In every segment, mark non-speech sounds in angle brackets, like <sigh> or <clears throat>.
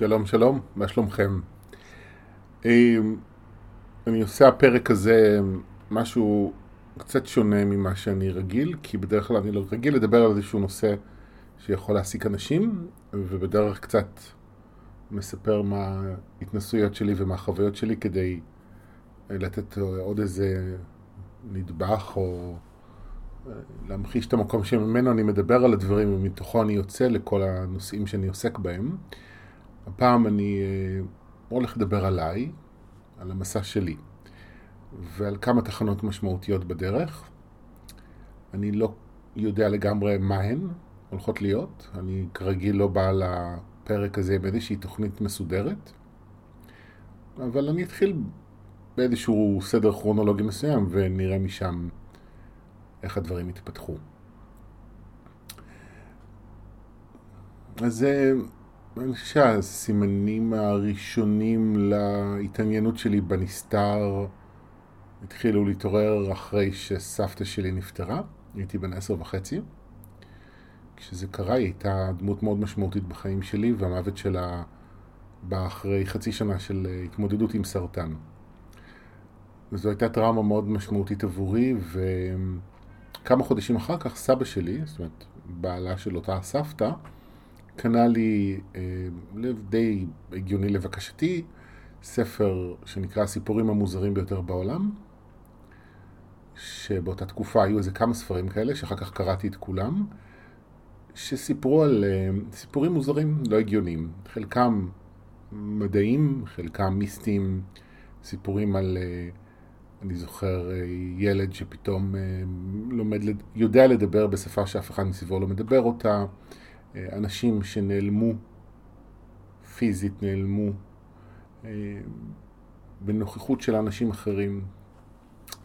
שלום שלום, מה שלומכם? אמ, אני עושה הפרק הזה משהו קצת שונה ממה שאני רגיל, כי בדרך כלל אני לא רגיל לדבר על איזשהו נושא שיכול להעסיק אנשים, ובדרך קצת מספר מה ההתנסויות שלי ומה החוויות שלי כדי לתת עוד איזה נדבך או להמחיש את המקום שממנו אני מדבר על הדברים ומתוכו אני יוצא לכל הנושאים שאני עוסק בהם. הפעם אני אה, הולך לדבר עליי, על המסע שלי, ועל כמה תחנות משמעותיות בדרך. אני לא יודע לגמרי מה הן הולכות להיות. אני כרגיל לא בא לפרק הזה עם איזושהי תוכנית מסודרת, אבל אני אתחיל באיזשהו סדר כרונולוגי מסוים ונראה משם איך הדברים יתפתחו. אז אה, אני חושב שהסימנים הראשונים להתעניינות שלי בנסתר התחילו להתעורר אחרי שסבתא שלי נפטרה, הייתי בן עשר וחצי. כשזה קרה היא הייתה דמות מאוד משמעותית בחיים שלי והמוות שלה בא אחרי חצי שנה של התמודדות עם סרטן. וזו הייתה טראומה מאוד משמעותית עבורי וכמה חודשים אחר כך סבא שלי, זאת אומרת בעלה של אותה סבתא, קנה לי, אה, די הגיוני לבקשתי, ספר שנקרא הסיפורים המוזרים ביותר בעולם, שבאותה תקופה היו איזה כמה ספרים כאלה, שאחר כך קראתי את כולם, שסיפרו על אה, סיפורים מוזרים, לא הגיוניים. חלקם מדעיים, חלקם מיסטיים, סיפורים על, אה, אני זוכר, ילד שפתאום לומד, יודע לדבר בשפה שאף אחד מסביבו לא מדבר אותה. אה, אנשים שנעלמו, פיזית נעלמו, אה, בנוכחות של אנשים אחרים,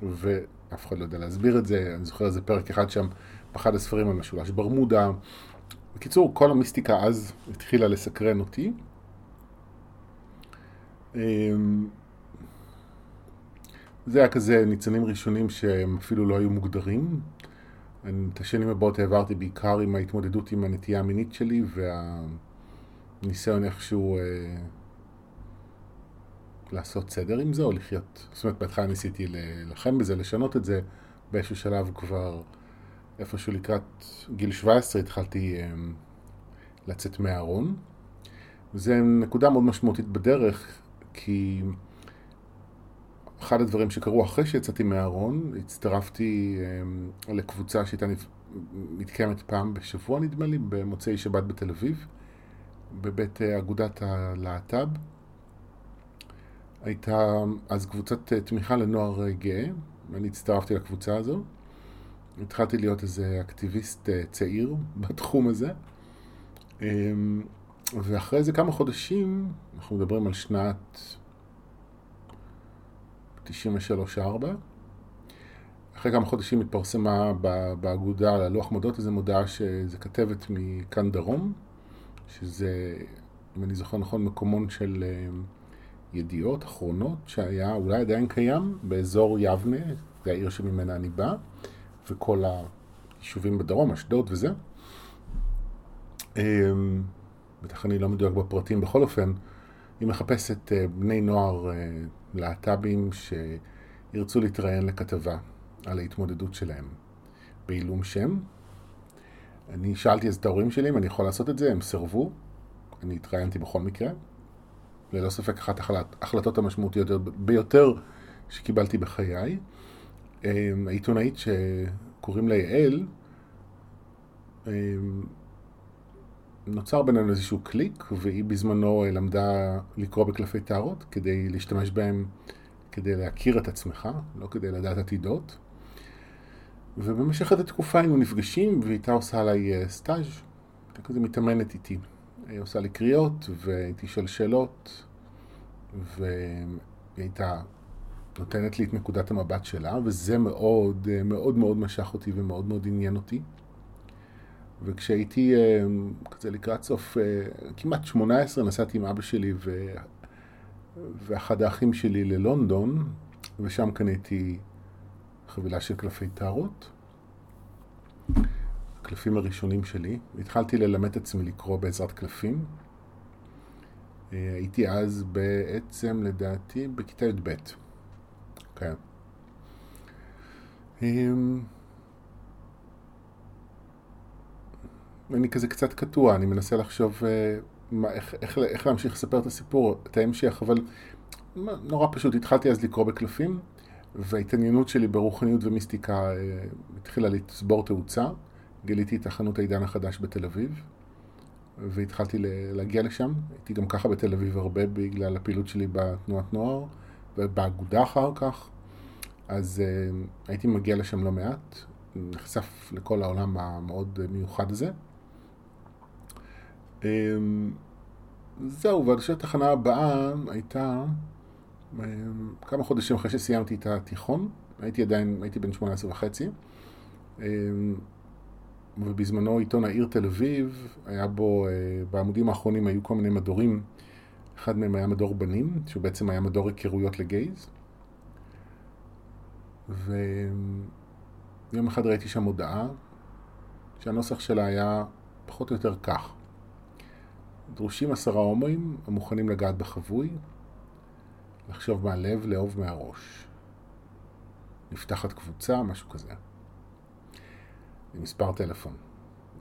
ואף אחד לא יודע להסביר את זה. אני זוכר איזה פרק אחד שם, באחד הספרים על משולש ברמודה. בקיצור, כל המיסטיקה אז התחילה לסקרן אותי. אה, זה היה כזה ניצנים ראשונים שהם אפילו לא היו מוגדרים. את השנים הבאות העברתי בעיקר עם ההתמודדות עם הנטייה המינית שלי והניסיון איכשהו אה, לעשות סדר עם זה או לחיות. זאת אומרת, בהתחלה ניסיתי להילחם בזה, לשנות את זה. באיזשהו שלב כבר, איפשהו לקראת גיל 17 התחלתי אה, לצאת מהארון. וזו נקודה מאוד משמעותית בדרך, כי אחד הדברים שקרו אחרי שיצאתי מהארון, הצטרפתי אה, לקבוצה שהייתה מתקיימת פעם בשבוע נדמה לי, במוצאי שבת בתל אביב, בבית אה, אגודת הלהט"ב. הייתה אז קבוצת אה, תמיכה לנוער גאה, ואני הצטרפתי לקבוצה הזו. התחלתי להיות איזה אקטיביסט צעיר <laughs> בתחום הזה. ואחרי איזה כמה חודשים, אנחנו מדברים על שנת 93-4. אחרי כמה חודשים התפרסמה באגודה על הלוח מודעות איזו מודעה שזה כתבת מכאן דרום, שזה, אם אני זוכר נכון, מקומון של אה, ידיעות אחרונות, שהיה אולי עדיין קיים באזור יבנה, זה העיר שממנה אני בא, וכל היישובים בדרום, אשדוד וזה. אמ, בטח אני לא מדויק בפרטים, בכל אופן, היא מחפשת אה, בני נוער אה, להט"בים שירצו להתראיין לכתבה על ההתמודדות שלהם בעילום שם. אני שאלתי אז את ההורים שלי אם אני יכול לעשות את זה, הם סירבו. אני התראיינתי בכל מקרה. ללא ספק אחת ההחלטות המשמעותיות ביותר שקיבלתי בחיי. אמ, העיתונאית שקוראים לה יעל, אמ, נוצר בינינו איזשהו קליק, והיא בזמנו למדה לקרוא בקלפי טהרות כדי להשתמש בהם, כדי להכיר את עצמך, לא כדי לדעת עתידות. ובמשך איזו תקופה היינו נפגשים, והייתה עושה עליי אה, סטאז', הייתה כזה מתאמנת איתי. היא עושה לי קריאות, והייתי שואל שאלות, והיא הייתה נותנת לי את נקודת המבט שלה, וזה מאוד אה, מאוד מאוד משך אותי ומאוד מאוד עניין אותי. וכשהייתי אה, כזה לקראת סוף, אה, כמעט 18, נסעתי עם אבא שלי ו... ואחד האחים שלי ללונדון, ושם קניתי חבילה של קלפי טהרות. הקלפים הראשונים שלי. התחלתי ללמד את עצמי לקרוא בעזרת קלפים. הייתי אז בעצם, לדעתי, בכיתה י"ב. כן. אני כזה קצת קטוע, אני מנסה לחשוב מה, איך, איך, איך להמשיך לספר את הסיפור, את ההמשך, אבל נורא פשוט, התחלתי אז לקרוא בקלפים, וההתעניינות שלי ברוחניות ומיסטיקה אה, התחילה לצבור תאוצה. גיליתי את החנות העידן החדש בתל אביב, והתחלתי להגיע לשם. הייתי גם ככה בתל אביב הרבה בגלל הפעילות שלי בתנועת נוער, ובאגודה אחר כך. אז uh, הייתי מגיע לשם לא מעט, נחשף לכל העולם המאוד מיוחד הזה. Um, זהו, חושב שהתחנה הבאה הייתה כמה חודשים אחרי שסיימתי את התיכון, הייתי עדיין, הייתי בן 18 וחצי, ובזמנו עיתון העיר תל אביב, היה בו, אה, בעמודים האחרונים היו כל מיני מדורים, אחד מהם היה מדור בנים, שהוא בעצם היה מדור היכרויות לגייז, ויום אחד ראיתי שם הודעה, שהנוסח שלה היה פחות או יותר כך: דרושים עשרה הומואים המוכנים לגעת בחבוי, לחשוב מהלב, לאהוב מהראש. נפתחת קבוצה, משהו כזה. עם מספר טלפון.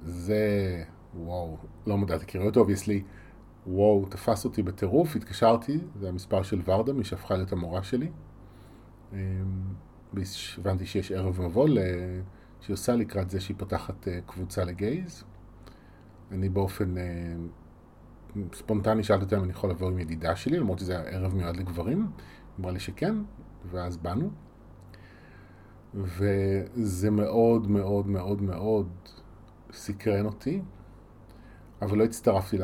זה, וואו, לא מודע, תכירי אותו, obviously, וואו, תפס אותי בטירוף, התקשרתי, זה המספר של ורדה, מי שהפכה להיות המורה שלי. אמ, הבנתי שיש ערב מבוא שהיא עושה לקראת זה שהיא פותחת אה, קבוצה ל gays. אני באופן אה, ספונטני שאלתי אותה אם אני יכול לבוא עם ידידה שלי, למרות שזה היה ערב מיועד לגברים. אמרה לי שכן, ואז באנו. וזה מאוד מאוד מאוד מאוד סקרן אותי, אבל לא הצטרפתי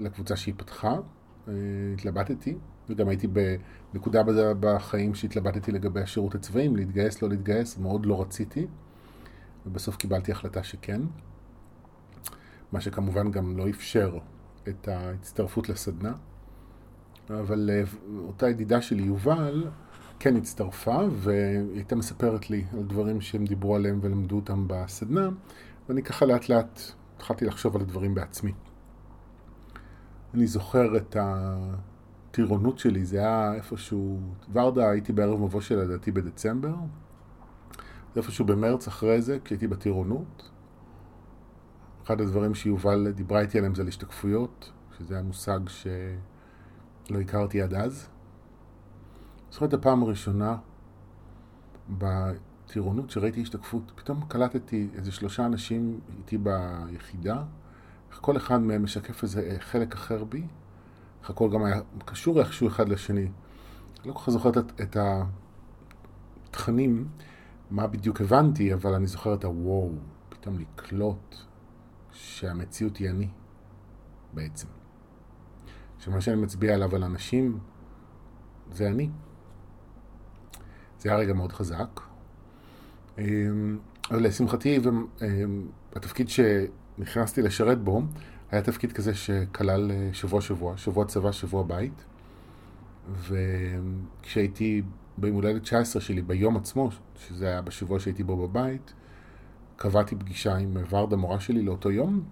לקבוצה שהיא פתחה, אה, התלבטתי, וגם הייתי בנקודה בחיים שהתלבטתי לגבי השירות הצבאי, אם להתגייס, לא להתגייס, מאוד לא רציתי, ובסוף קיבלתי החלטה שכן, מה שכמובן גם לא אפשר את ההצטרפות לסדנה, אבל אה, אותה ידידה שלי, יובל, כן הצטרפה, והיא הייתה מספרת לי על דברים שהם דיברו עליהם ולמדו אותם בסדנה, ואני ככה לאט לאט התחלתי לחשוב על הדברים בעצמי. אני זוכר את הטירונות שלי, זה היה איפשהו, ורדה, הייתי בערב מבוא של לדעתי בדצמבר, זה איפשהו במרץ אחרי זה, כשהייתי בטירונות, אחד הדברים שיובל דיברה איתי עליהם זה על השתקפויות, שזה היה מושג שלא הכרתי עד אז. זוכר את הפעם הראשונה בטירונות שראיתי השתקפות, פתאום קלטתי איזה שלושה אנשים איתי ביחידה, איך כל אחד מהם משקף איזה חלק אחר בי, איך הכל גם היה קשור איכשהו אחד לשני. לא כל כך זוכר את, את התכנים, מה בדיוק הבנתי, אבל אני זוכר את הוואו, פתאום לקלוט שהמציאות היא אני, בעצם. שמה שאני מצביע עליו על אנשים, זה אני. זה היה רגע מאוד חזק. אמ, אבל לשמחתי, אמ, התפקיד שנכנסתי לשרת בו, היה תפקיד כזה שכלל אה, שבוע שבוע, שבוע צבא, שבוע בית. וכשהייתי ביום הולדת 19 שלי, ביום עצמו, שזה היה בשבוע שהייתי בו בבית, קבעתי פגישה עם ורדה, מורה שלי, לאותו יום.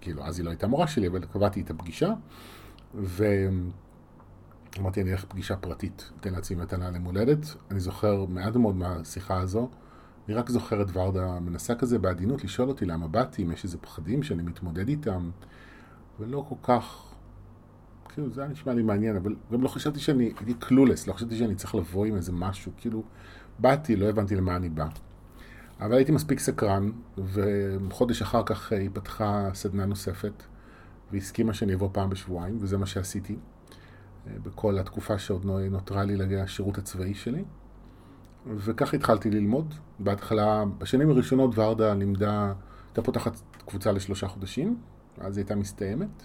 כאילו, אז היא לא הייתה מורה שלי, אבל קבעתי את הפגישה. ואמרתי, אני אלך פגישה פרטית, אתן לעצמי מתנה ליום הולדת. אני זוכר מעט מאוד מהשיחה הזו. אני רק זוכר את ורדה מנסה כזה בעדינות לשאול אותי למה באתי, אם יש איזה פחדים שאני מתמודד איתם, ולא כל כך... כאילו, זה היה נשמע לי מעניין, אבל גם לא חשבתי שאני, הייתי קלולס, לא חשבתי שאני צריך לבוא עם איזה משהו, כאילו, באתי, לא הבנתי למה אני בא. אבל הייתי מספיק סקרן, וחודש אחר כך היא פתחה סדנה נוספת, והסכימה שאני אבוא פעם בשבועיים, וזה מה שעשיתי אה, בכל התקופה שעוד נותרה לי להגיע לשירות הצבאי שלי. וכך התחלתי ללמוד. בהתחלה, בשנים הראשונות ורדה לימדה, הייתה פותחת קבוצה לשלושה חודשים, אז היא הייתה מסתיימת.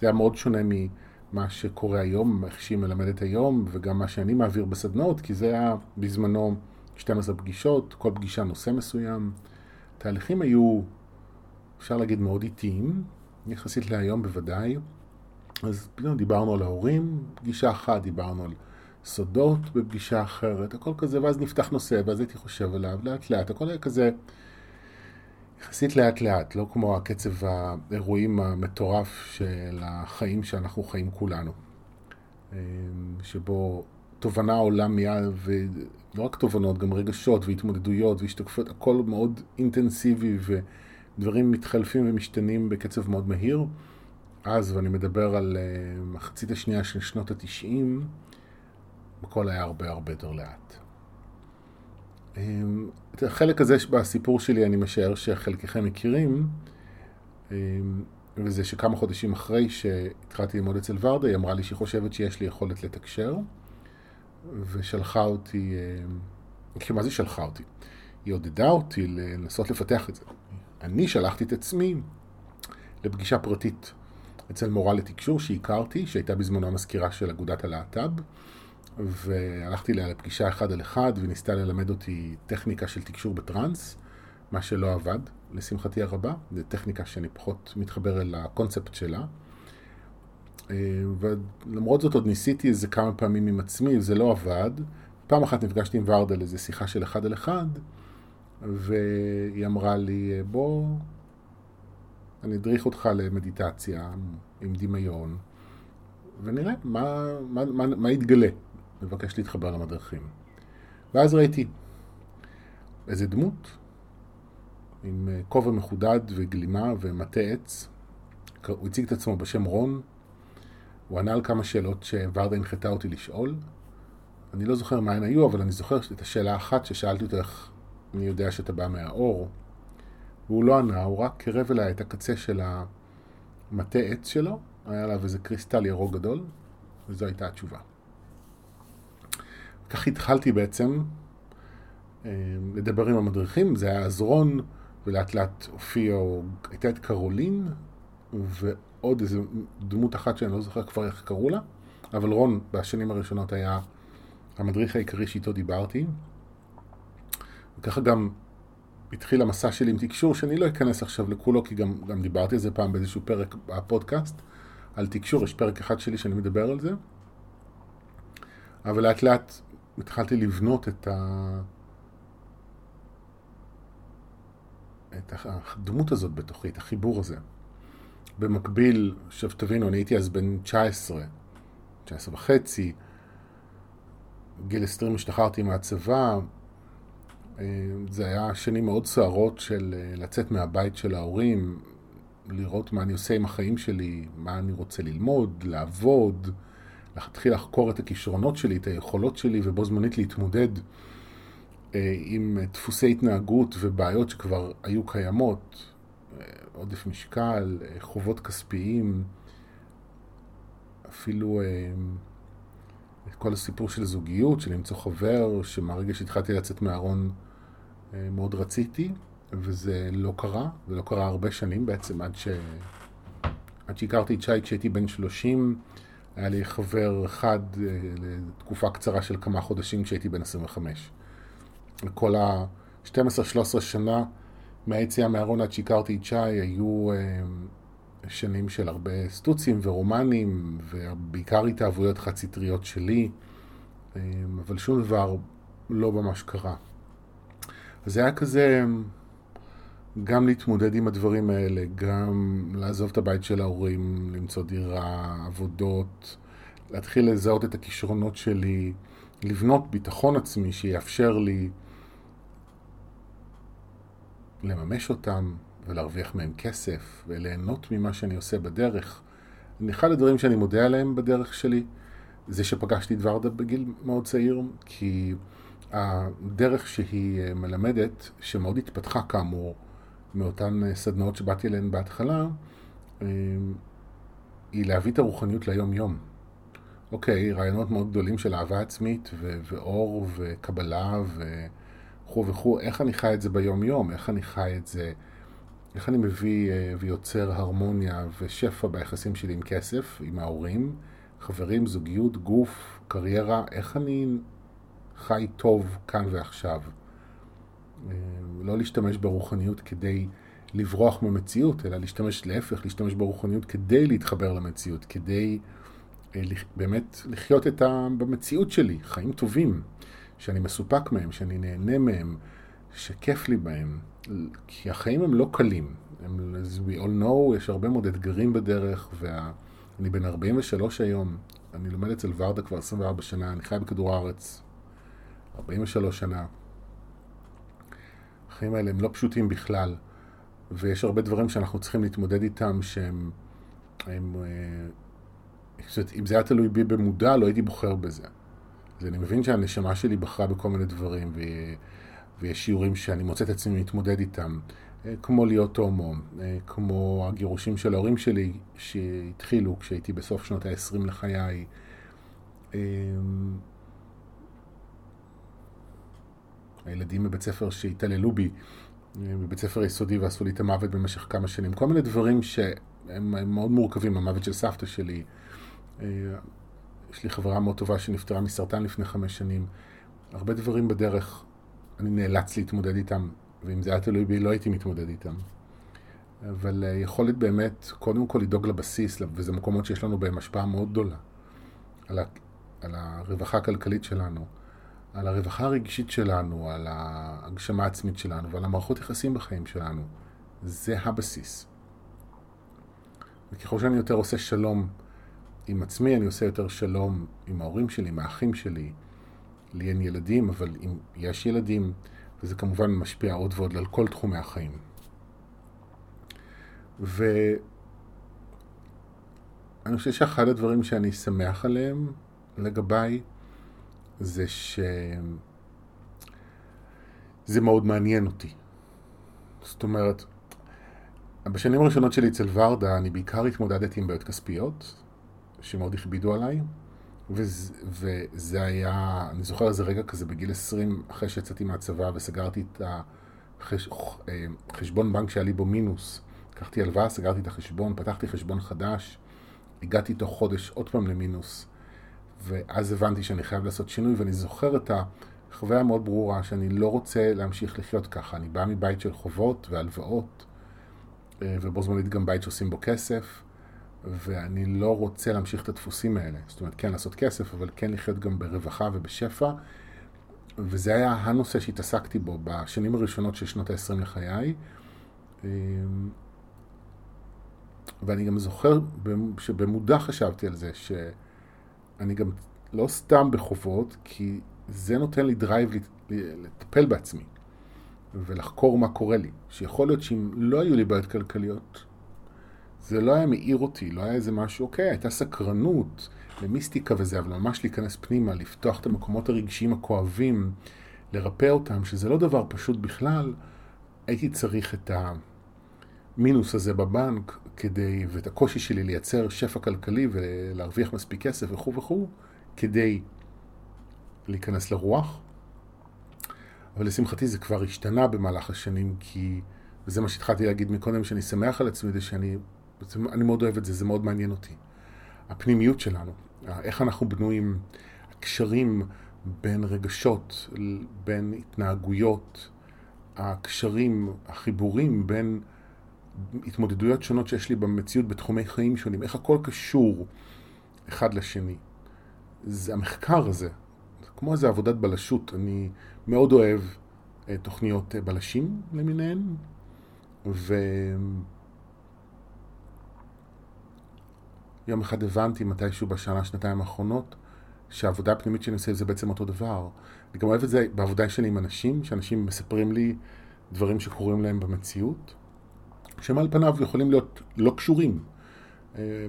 זה היה מאוד שונה ממה שקורה היום, איך שהיא מלמדת היום, וגם מה שאני מעביר בסדנאות, כי זה היה בזמנו 12 פגישות, כל פגישה נושא מסוים. תהליכים היו, אפשר להגיד, מאוד איטיים, יחסית להיום בוודאי. אז פתאום דיברנו על ההורים, פגישה אחת דיברנו על סודות בפגישה אחרת, הכל כזה, ואז נפתח נושא, ואז הייתי חושב עליו לאט לאט, הכל היה כזה יחסית לאט לאט, לא כמו הקצב האירועים המטורף של החיים שאנחנו חיים כולנו. שבו תובנה עולה מיד, ולא רק תובנות, גם רגשות והתמודדויות והשתקפות, הכל מאוד אינטנסיבי ודברים מתחלפים ומשתנים בקצב מאוד מהיר. אז, ואני מדבר על מחצית השנייה של שנות התשעים, הכל היה הרבה הרבה יותר לאט. את החלק הזה בסיפור שלי אני משער שחלקכם מכירים, וזה שכמה חודשים אחרי שהתחלתי ללמוד אצל ורדה, היא אמרה לי שהיא חושבת שיש לי יכולת לתקשר, ושלחה אותי, כי מה זה שלחה אותי? היא עודדה אותי לנסות לפתח את זה. אני שלחתי את עצמי לפגישה פרטית אצל מורה לתקשור שהכרתי, שהייתה בזמנו המזכירה של אגודת הלהט"ב, והלכתי אליה לפגישה אחד על אחד, וניסתה ללמד אותי טכניקה של תקשור בטראנס, מה שלא עבד, לשמחתי הרבה. זו טכניקה שאני פחות מתחבר אל הקונספט שלה. אה, ולמרות זאת עוד ניסיתי איזה כמה פעמים עם עצמי, זה לא עבד. פעם אחת נפגשתי עם ורדה לאיזה שיחה של אחד על אחד, והיא אמרה לי, בוא, אני אדריך אותך למדיטציה עם דמיון, ונראה מה, מה, מה, מה יתגלה. מבקש להתחבר למדריכים. ואז ראיתי איזה דמות עם אה, כובע מחודד וגלימה ומטה עץ. הוא הציג את עצמו בשם רון. הוא ענה על כמה שאלות שוורדה הנחתה אותי לשאול. אני לא זוכר מה הן היו, אבל אני זוכר את השאלה האחת ששאלתי אותו איך אני יודע שאתה בא מהאור. והוא לא ענה, הוא רק קרב אליי את הקצה של המטה עץ שלו, היה עליו איזה קריסטל ירוק גדול, וזו הייתה התשובה. כך התחלתי בעצם אה, לדבר עם המדריכים, זה היה עזרון, ולאט לאט הופיע, הייתה את קרולין, ועוד איזו דמות אחת שאני לא זוכר כבר איך קראו לה, אבל רון בשנים הראשונות היה המדריך העיקרי שאיתו דיברתי. וככה גם התחיל המסע שלי עם תקשור, שאני לא אכנס עכשיו לכולו, כי גם, גם דיברתי על זה פעם באיזשהו פרק בפודקאסט, על תקשור, יש פרק אחד שלי שאני מדבר על זה. אבל לאט לאט התחלתי לבנות את, ה... את הדמות הזאת בתוכי, את החיבור הזה. במקביל, עכשיו תבינו, אני הייתי אז בן 19, 19 וחצי, גיל 20 השתחררתי מהצבא, אה, זה היה שנים מאוד סוערות של אה, לצאת מהבית של ההורים, לראות מה אני עושה עם החיים שלי, מה אני רוצה ללמוד, לעבוד, להתחיל לחקור את הכישרונות שלי, את היכולות שלי, ובו זמנית להתמודד אה, עם דפוסי התנהגות ובעיות שכבר היו קיימות, עודף משקל, אה, חובות כספיים, אפילו כל הסיפור של זוגיות, של למצוא חבר, שמהרגע שהתחלתי לצאת מהארון מאוד רציתי, וזה לא קרה, זה לא קרה הרבה שנים בעצם, עד, ש... עד שהכרתי את שי כשהייתי בן 30, היה לי חבר אחד אה, לתקופה קצרה של כמה חודשים כשהייתי בן 25. כל ה-12-13 שנה מהיציאה מהארון עד שהכרתי את שי היו אה, שנים של הרבה סטוצים ורומנים, ובעיקר התאהבויות חד-סטריות שלי, אה, אבל שום דבר לא ממש קרה. אז זה היה כזה גם להתמודד עם הדברים האלה, גם לעזוב את הבית של ההורים, למצוא דירה, עבודות, להתחיל לזהות את הכישרונות שלי, לבנות ביטחון עצמי שיאפשר לי לממש אותם ולהרוויח מהם כסף וליהנות ממה שאני עושה בדרך. אחד הדברים שאני מודה עליהם בדרך שלי זה שפגשתי את ורדה בגיל מאוד צעיר, כי הדרך שהיא מלמדת, שמאוד התפתחה כאמור, מאותן אה, סדנאות שבאתי אליהן בהתחלה, אה, היא להביא את הרוחניות ליום-יום. אוקיי, רעיונות מאוד גדולים של אהבה עצמית ו- ואור וקבלה וכו' וכו', איך אני חי את זה ביום-יום, איך אני חי את זה, איך אני מביא אה, ויוצר הרמוניה ושפע ביחסים שלי עם כסף, עם ההורים, חברים, זוגיות, גוף, קריירה, איך אני חי טוב כאן ועכשיו. אה, לא להשתמש ברוחניות כדי לברוח ממציאות, אלא להשתמש להפך, להשתמש ברוחניות כדי להתחבר למציאות, כדי אה, באמת לחיות את ה... במציאות שלי, חיים טובים, שאני מסופק מהם, שאני נהנה מהם, שכיף לי בהם. כי החיים הם לא קלים. הם, as we all know, יש הרבה מאוד אתגרים בדרך, ואני בן 43 היום, אני לומד אצל ורדה כבר 24 שנה, אני חי בכדור הארץ 43 שנה. החיים האלה הם לא פשוטים בכלל, ויש הרבה דברים שאנחנו צריכים להתמודד איתם שהם... הם, אה, אם זה היה תלוי בי במודע, לא הייתי בוחר בזה. אז אני מבין שהנשמה שלי בחרה בכל מיני דברים, ו... ויש שיעורים שאני מוצא את עצמי מתמודד איתם, אה, כמו להיות הומו, אה, כמו הגירושים של ההורים שלי שהתחילו כשהייתי בסוף שנות ה-20 לחיי. הילדים בבית ספר שהתעללו בי, בבית ספר יסודי ועשו לי את המוות במשך כמה שנים. כל מיני דברים שהם מאוד מורכבים, המוות של סבתא שלי. יש לי חברה מאוד טובה שנפטרה מסרטן לפני חמש שנים. הרבה דברים בדרך, אני נאלץ להתמודד איתם, ואם זה היה תלוי בי, לא הייתי מתמודד איתם. אבל אה, יכולת באמת, קודם כל לדאוג לבסיס, וזה מקומות שיש לנו בהם השפעה מאוד גדולה על, ה, על הרווחה הכלכלית שלנו. על הרווחה הרגשית שלנו, על ההגשמה העצמית שלנו ועל המערכות יחסים בחיים שלנו. זה הבסיס. וככל שאני יותר עושה שלום עם עצמי, אני עושה יותר שלום עם ההורים שלי, עם האחים שלי. לי אין ילדים, אבל אם יש ילדים, וזה כמובן משפיע עוד ועוד על כל תחומי החיים. ואני חושב שאחד הדברים שאני שמח עליהם לגביי, זה שזה מאוד מעניין אותי. זאת אומרת, בשנים הראשונות שלי אצל ורדה אני בעיקר התמודדתי עם בעיות כספיות, שמאוד הכבידו עליי, וזה, וזה היה, אני זוכר איזה רגע כזה בגיל 20, אחרי שיצאתי מהצבא וסגרתי את החשבון אה, בנק שהיה לי בו מינוס. לקחתי הלוואה, סגרתי את החשבון, פתחתי חשבון חדש, הגעתי תוך חודש עוד פעם למינוס. ואז הבנתי שאני חייב לעשות שינוי, ואני זוכר את החוויה המאוד ברורה שאני לא רוצה להמשיך לחיות ככה. אני בא מבית של חובות והלוואות, אה, ובו זמנית גם בית שעושים בו כסף, ואני לא רוצה להמשיך את הדפוסים האלה. זאת אומרת, כן לעשות כסף, אבל כן לחיות גם ברווחה ובשפע. וזה היה הנושא שהתעסקתי בו בשנים הראשונות של שנות ה-20 לחיי. אה, ואני גם זוכר שבמודע חשבתי על זה, ש... אני גם לא סתם בחובות, כי זה נותן לי drive לטפל בעצמי ולחקור מה קורה לי. שיכול להיות שאם לא היו לי בעיות כלכליות, זה לא היה מעיר אותי, לא היה איזה משהו, אוקיי, הייתה סקרנות למיסטיקה וזה, אבל ממש להיכנס פנימה, לפתוח את המקומות הרגשיים הכואבים, לרפא אותם, שזה לא דבר פשוט בכלל, הייתי צריך את המינוס הזה בבנק כדי, ואת הקושי שלי לייצר שפע כלכלי ולהרוויח מספיק כסף וכו' וכו', כדי להיכנס לרוח. אבל לשמחתי זה כבר השתנה במהלך השנים, כי, וזה מה שהתחלתי להגיד מקודם, שאני שמח על עצמי, זה שאני אני מאוד אוהב את זה, זה מאוד מעניין אותי. הפנימיות שלנו, איך אנחנו בנויים, הקשרים בין רגשות, בין התנהגויות, הקשרים, החיבורים בין התמודדויות שונות שיש לי במציאות בתחומי חיים שונים, איך הכל קשור אחד לשני. זה המחקר הזה, זה כמו איזה עבודת בלשות. אני מאוד אוהב אה, תוכניות אה, בלשים למיניהן, ויום אחד הבנתי מתישהו בשנה, שנתיים האחרונות, שהעבודה הפנימית שאני עושה זה בעצם אותו דבר. אני גם אוהב את זה בעבודה שלי עם אנשים, שאנשים מספרים לי דברים שקורים להם במציאות. שהם על פניו יכולים להיות לא קשורים. אה,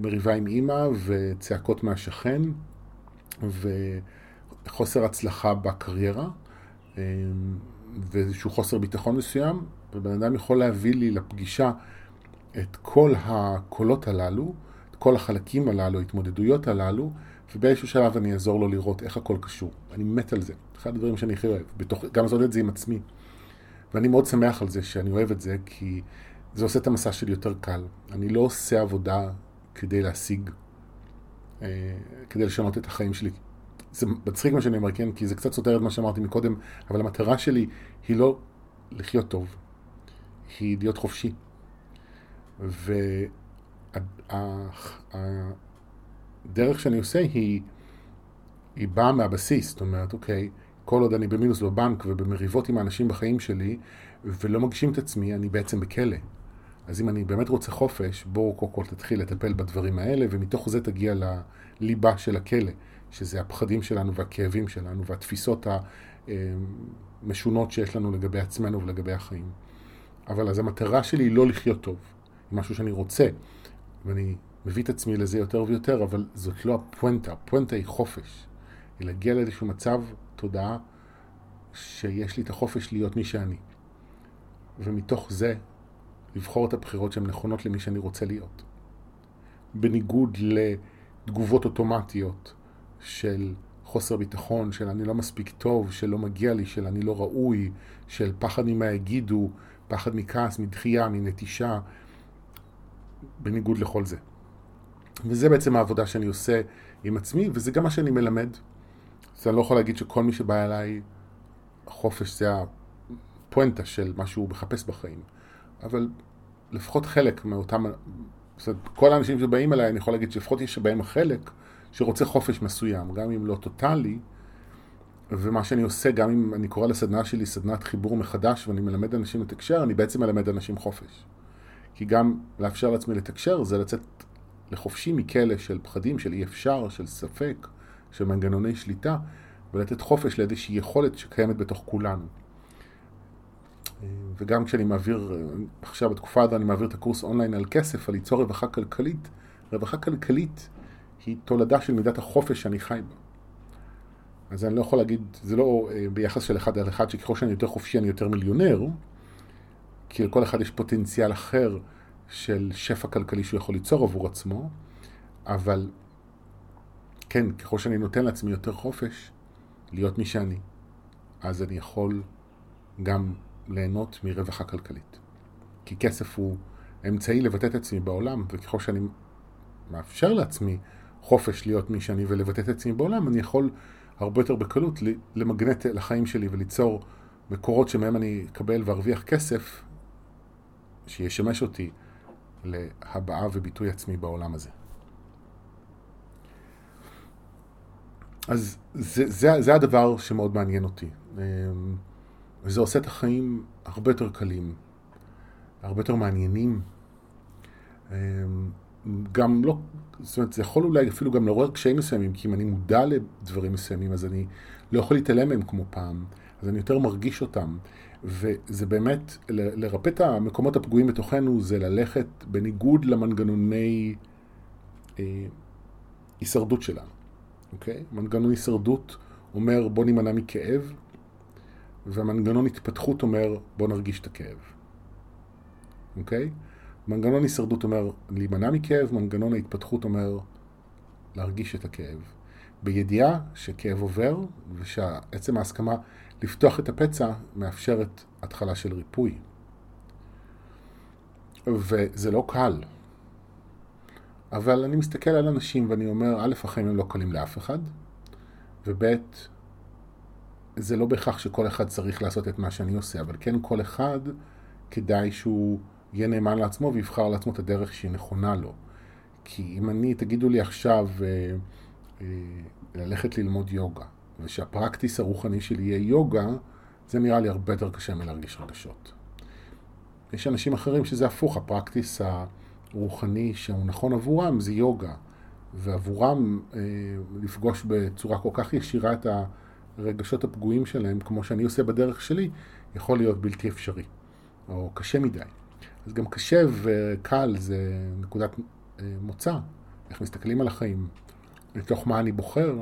מריבה עם אימא וצעקות מהשכן וחוסר הצלחה בקריירה אה, ואיזשהו חוסר ביטחון מסוים, ובן אדם יכול להביא לי לפגישה את כל הקולות הללו, כל החלקים הללו, ההתמודדויות הללו, ובאיזשהו שלב אני אעזור לו לראות איך הכל קשור. אני מת על זה. אחד הדברים שאני הכי אוהב. בתוך, גם לעשות את זה עם עצמי. ואני מאוד שמח על זה שאני אוהב את זה, כי זה עושה את המסע שלי יותר קל. אני לא עושה עבודה כדי להשיג, אה, כדי לשנות את החיים שלי. זה מצחיק מה שאני אומר, כן? כי זה קצת סותר את מה שאמרתי מקודם, אבל המטרה שלי היא לא לחיות טוב, היא להיות חופשי. והדרך שאני עושה היא, היא באה מהבסיס, זאת אומרת, אוקיי, כל עוד אני במינוס בבנק ובמריבות עם האנשים בחיים שלי ולא מגשים את עצמי, אני בעצם בכלא. אז אם אני באמת רוצה חופש, בואו קודם כל תתחיל לטפל בדברים האלה, ומתוך זה תגיע לליבה של הכלא, שזה הפחדים שלנו והכאבים שלנו והתפיסות המשונות שיש לנו לגבי עצמנו ולגבי החיים. אבל אז המטרה שלי היא לא לחיות טוב, משהו שאני רוצה, ואני מביא את עצמי לזה יותר ויותר, אבל זאת לא הפואנטה, הפואנטה היא חופש. היא להגיע לאיזשהו מצב תודעה שיש לי את החופש להיות מי שאני. ומתוך זה לבחור את הבחירות שהן נכונות למי שאני רוצה להיות. בניגוד לתגובות אוטומטיות של חוסר ביטחון, של אני לא מספיק טוב, של לא מגיע לי, של אני לא ראוי, של פחד ממה יגידו, פחד מכעס, מדחייה, מנטישה, בניגוד לכל זה. וזה בעצם העבודה שאני עושה עם עצמי, וזה גם מה שאני מלמד. אז אני לא יכול להגיד שכל מי שבא אליי, חופש זה הפואנטה של מה שהוא מחפש בחיים. אבל לפחות חלק מאותם, זאת אומרת, כל האנשים שבאים אליי, אני יכול להגיד שלפחות יש בהם חלק שרוצה חופש מסוים, גם אם לא טוטאלי, ומה שאני עושה, גם אם אני קורא לסדנה שלי סדנת חיבור מחדש ואני מלמד אנשים לתקשר, אני בעצם מלמד אנשים חופש. כי גם לאפשר לעצמי לתקשר זה לצאת לחופשי מכלא של פחדים, של אי אפשר, של ספק, של מנגנוני שליטה, ולתת חופש לאיזושהי יכולת שקיימת בתוך כולנו. וגם כשאני מעביר, עכשיו בתקופה הזו אני מעביר את הקורס אונליין על כסף, על ליצור רווחה כלכלית, רווחה כלכלית היא תולדה של מידת החופש שאני חי בה. אז אני לא יכול להגיד, זה לא אה, ביחס של אחד על אחד, שככל שאני יותר חופשי אני יותר מיליונר, כי לכל אחד יש פוטנציאל אחר של שפע כלכלי שהוא יכול ליצור עבור עצמו, אבל כן, ככל שאני נותן לעצמי יותר חופש להיות מי שאני, אז אני יכול גם ליהנות מרווחה כלכלית. כי כסף הוא אמצעי לבטא את עצמי בעולם, וככל שאני מאפשר לעצמי חופש להיות מי שאני ולבטא את עצמי בעולם, אני יכול הרבה יותר בקלות למגנט לחיים שלי וליצור מקורות שמהם אני אקבל וארוויח כסף שישמש אותי להבעה וביטוי עצמי בעולם הזה. אז זה, זה, זה הדבר שמאוד מעניין אותי. אמ, וזה עושה את החיים הרבה יותר קלים, הרבה יותר מעניינים. אמ, גם לא, זאת אומרת, זה יכול אולי אפילו גם לעורר קשיים מסוימים, כי אם אני מודע לדברים מסוימים, אז אני לא יכול להתעלם מהם כמו פעם, אז אני יותר מרגיש אותם. וזה באמת, לרפא את המקומות הפגועים בתוכנו, זה ללכת בניגוד למנגנוני אה, הישרדות שלנו, אוקיי? מנגנון הישרדות אומר בוא נימנע מכאב, והמנגנון התפתחות אומר בוא נרגיש את הכאב, אוקיי? מנגנון הישרדות אומר להימנע מכאב, מנגנון ההתפתחות אומר להרגיש את הכאב. בידיעה שכאב עובר ושעצם ההסכמה לפתוח את הפצע מאפשרת התחלה של ריפוי. וזה לא קל. אבל אני מסתכל על אנשים ואני אומר, א', החיים הם לא קלים לאף אחד, וב', זה לא בהכרח שכל אחד צריך לעשות את מה שאני עושה, אבל כן כל אחד כדאי שהוא יהיה נאמן לעצמו ויבחר לעצמו את הדרך שהיא נכונה לו. כי אם אני, תגידו לי עכשיו אה, אה, ללכת ללמוד יוגה, ושהפרקטיס הרוחני שלי יהיה יוגה, זה נראה לי הרבה יותר קשה מלהרגיש רגשות. יש אנשים אחרים שזה הפוך, הפרקטיס הרוחני שהוא נכון עבורם זה יוגה, ועבורם אה, לפגוש בצורה כל כך ישירה את הרגשות הפגועים שלהם, כמו שאני עושה בדרך שלי, יכול להיות בלתי אפשרי, או קשה מדי. אז גם קשה וקל זה נקודת אה, מוצא, איך מסתכלים על החיים, לתוך מה אני בוחר,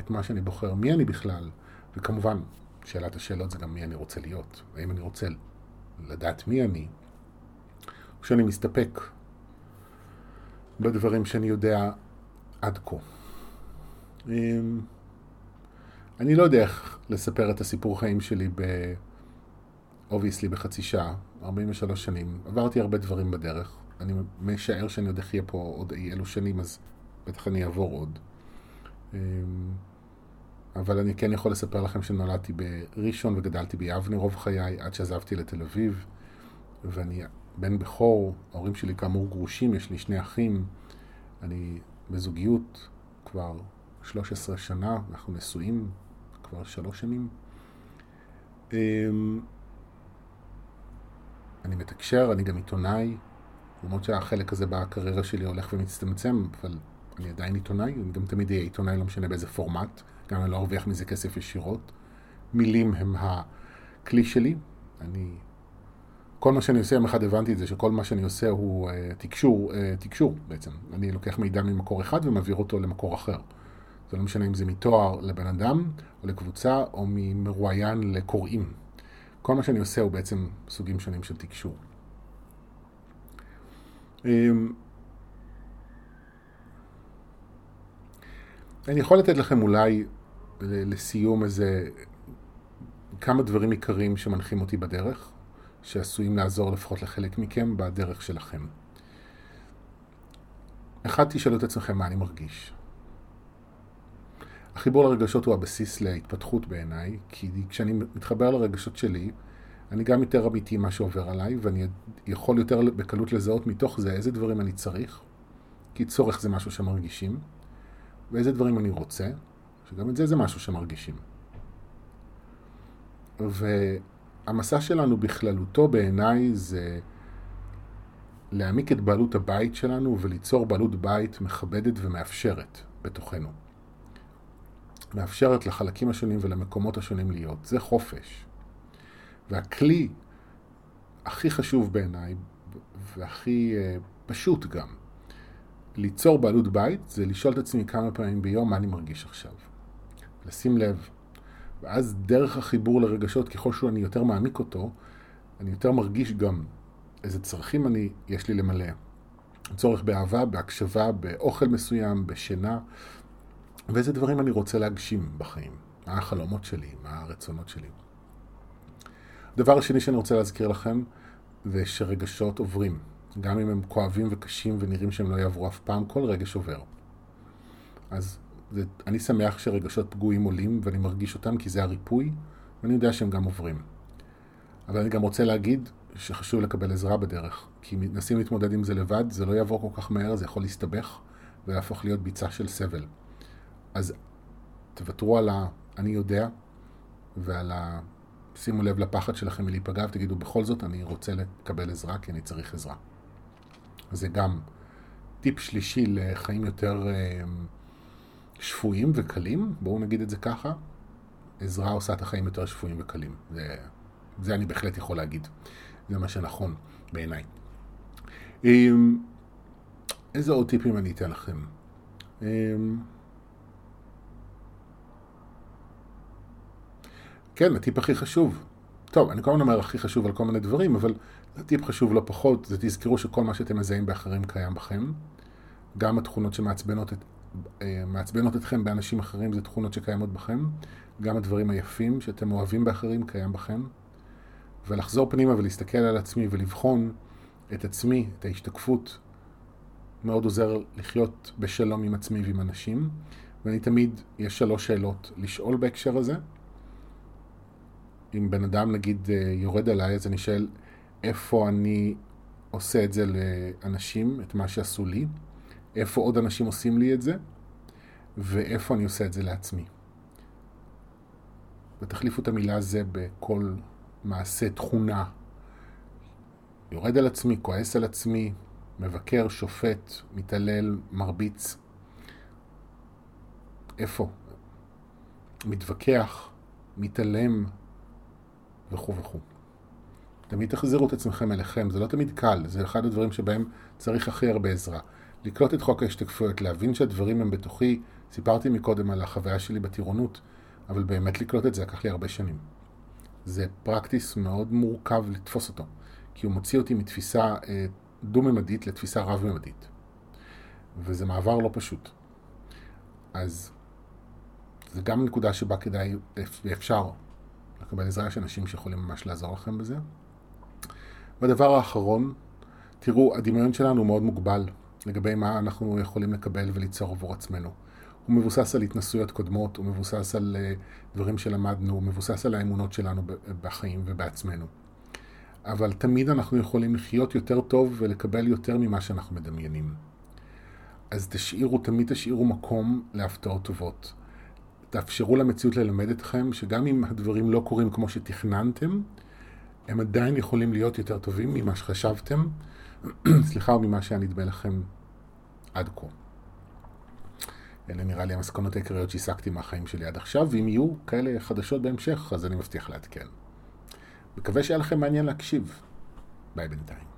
את מה שאני בוחר, מי אני בכלל, וכמובן, שאלת השאלות זה גם מי אני רוצה להיות, האם אני רוצה לדעת מי אני, או שאני מסתפק בדברים שאני יודע עד כה. אמ, אני לא יודע איך לספר את הסיפור חיים שלי ב... obviously בחצי שעה, 43 שנים. עברתי הרבה דברים בדרך. אני משער שאני עוד אחיה פה עוד אי אלו שנים, אז בטח אני אעבור עוד. אמ, אבל אני כן יכול לספר לכם שנולדתי בראשון וגדלתי ביבנה רוב חיי עד שעזבתי לתל אביב ואני בן בכור, ההורים שלי כאמור גרושים, יש לי שני אחים, אני בזוגיות כבר 13 שנה, אנחנו נשואים כבר שלוש שנים. אמ, אני מתקשר, אני גם עיתונאי, למרות שהחלק הזה בקריירה שלי הולך ומצטמצם, אבל אני עדיין עיתונאי, אני גם תמיד אהיה עיתונאי, לא משנה באיזה פורמט, גם אני לא ארוויח מזה כסף ישירות. מילים הם הכלי שלי, אני... כל מה שאני עושה, יום אחד הבנתי את זה, שכל מה שאני עושה הוא uh, תקשור, uh, תקשור בעצם. אני לוקח מידע ממקור אחד ומעביר אותו למקור אחר. זה לא משנה אם זה מתואר לבן אדם, או לקבוצה, או ממרואיין לקוראים. כל מה שאני עושה הוא בעצם סוגים שונים של תקשור. אמ, אני יכול לתת לכם אולי לסיום איזה כמה דברים עיקריים שמנחים אותי בדרך, שעשויים לעזור לפחות לחלק מכם בדרך שלכם. אחד, תשאלו את עצמכם מה אני מרגיש. החיבור לרגשות הוא הבסיס להתפתחות בעיניי, כי כשאני מתחבר לרגשות שלי, אני גם יותר אמיתי מה שעובר עליי, ואני יכול יותר בקלות לזהות מתוך זה איזה דברים אני צריך, כי צורך זה משהו שמרגישים, ואיזה דברים אני רוצה, שגם את זה זה משהו שמרגישים. והמסע שלנו בכללותו בעיניי זה להעמיק את בעלות הבית שלנו וליצור בעלות בית מכבדת ומאפשרת בתוכנו. מאפשרת לחלקים השונים ולמקומות השונים להיות. זה חופש. והכלי הכי חשוב בעיניי, והכי uh, פשוט גם, ליצור בעלות בית, זה לשאול את עצמי כמה פעמים ביום מה אני מרגיש עכשיו. לשים לב. ואז דרך החיבור לרגשות, ככל שאני יותר מעמיק אותו, אני יותר מרגיש גם איזה צרכים אני, יש לי למלא. צורך באהבה, בהקשבה, באוכל מסוים, בשינה, ואיזה דברים אני רוצה להגשים בחיים. מה החלומות שלי, מה הרצונות שלי. הדבר השני שאני רוצה להזכיר לכם, זה שרגשות עוברים. גם אם הם כואבים וקשים ונראים שהם לא יעברו אף פעם, כל רגש עובר. אז זה, אני שמח שרגשות פגועים עולים ואני מרגיש אותם כי זה הריפוי, ואני יודע שהם גם עוברים. אבל אני גם רוצה להגיד שחשוב לקבל עזרה בדרך, כי מנסים להתמודד עם זה לבד, זה לא יעבור כל כך מהר, זה יכול להסתבך ולהפוך להיות ביצה של סבל. אז תוותרו על ה... אני יודע, ועל ה... שימו לב לפחד שלכם מלהיפגע ותגידו, בכל זאת אני רוצה לקבל עזרה כי אני צריך עזרה. זה גם טיפ שלישי לחיים יותר אה, שפויים וקלים, בואו נגיד את זה ככה. עזרה עושה את החיים יותר שפויים וקלים. זה, זה אני בהחלט יכול להגיד. זה מה שנכון בעיניי. אמ, איזה עוד טיפים אני אתן לכם? אמ, כן, הטיפ הכי חשוב. טוב, אני כל הזמן אומר הכי חשוב על כל מיני דברים, אבל הטיפ חשוב לא פחות, זה תזכרו שכל מה שאתם מזהים באחרים קיים בכם. גם התכונות שמעצבנות את, אה, אתכם באנשים אחרים זה תכונות שקיימות בכם. גם הדברים היפים שאתם אוהבים באחרים קיים בכם. ולחזור פנימה ולהסתכל על עצמי ולבחון את עצמי, את ההשתקפות, מאוד עוזר לחיות בשלום עם עצמי ועם אנשים. ואני תמיד, יש שלוש שאלות לשאול בהקשר הזה. אם בן אדם נגיד אה, יורד עליי, אז אני שואל איפה אני עושה את זה לאנשים, את מה שעשו לי, איפה עוד אנשים עושים לי את זה, ואיפה אני עושה את זה לעצמי. ותחליפו את המילה זה בכל מעשה תכונה. יורד על עצמי, כועס על עצמי, מבקר, שופט, מתעלל, מרביץ. איפה? מתווכח, מתעלם, וכו' וכו'. תמיד תחזירו את עצמכם אליכם, זה לא תמיד קל, זה אחד הדברים שבהם צריך הכי הרבה עזרה. לקלוט את חוק ההשתקפויות, להבין שהדברים הם בתוכי, סיפרתי מקודם על החוויה שלי בטירונות, אבל באמת לקלוט את זה לקח לי הרבה שנים. זה פרקטיס מאוד מורכב לתפוס אותו, כי הוא מוציא אותי מתפיסה אה, דו-ממדית לתפיסה רב-ממדית. וזה מעבר לא פשוט. אז זה גם נקודה שבה כדאי ואפשר לקבל עזרה, יש אנשים שיכולים ממש לעזור לכם בזה. והדבר האחרון, תראו, הדמיון שלנו מאוד מוגבל לגבי מה אנחנו יכולים לקבל וליצור עבור עצמנו. הוא מבוסס על התנסויות קודמות, הוא מבוסס על אה, דברים שלמדנו, הוא מבוסס על האמונות שלנו בחיים ובעצמנו. אבל תמיד אנחנו יכולים לחיות יותר טוב ולקבל יותר ממה שאנחנו מדמיינים. אז תשאירו, תמיד תשאירו מקום להפתעות טובות. תאפשרו למציאות ללמד אתכם שגם אם הדברים לא קורים כמו שתכננתם, הם עדיין יכולים להיות יותר טובים ממה שחשבתם, <clears throat> סליחה, או ממה שהיה נדמה לכם עד כה. אלה נראה לי המסקנות העיקריות שהסקתי מהחיים שלי עד עכשיו, ואם יהיו כאלה חדשות בהמשך, אז אני מבטיח לעדכן. מקווה שהיה לכם מעניין להקשיב. ביי בינתיים.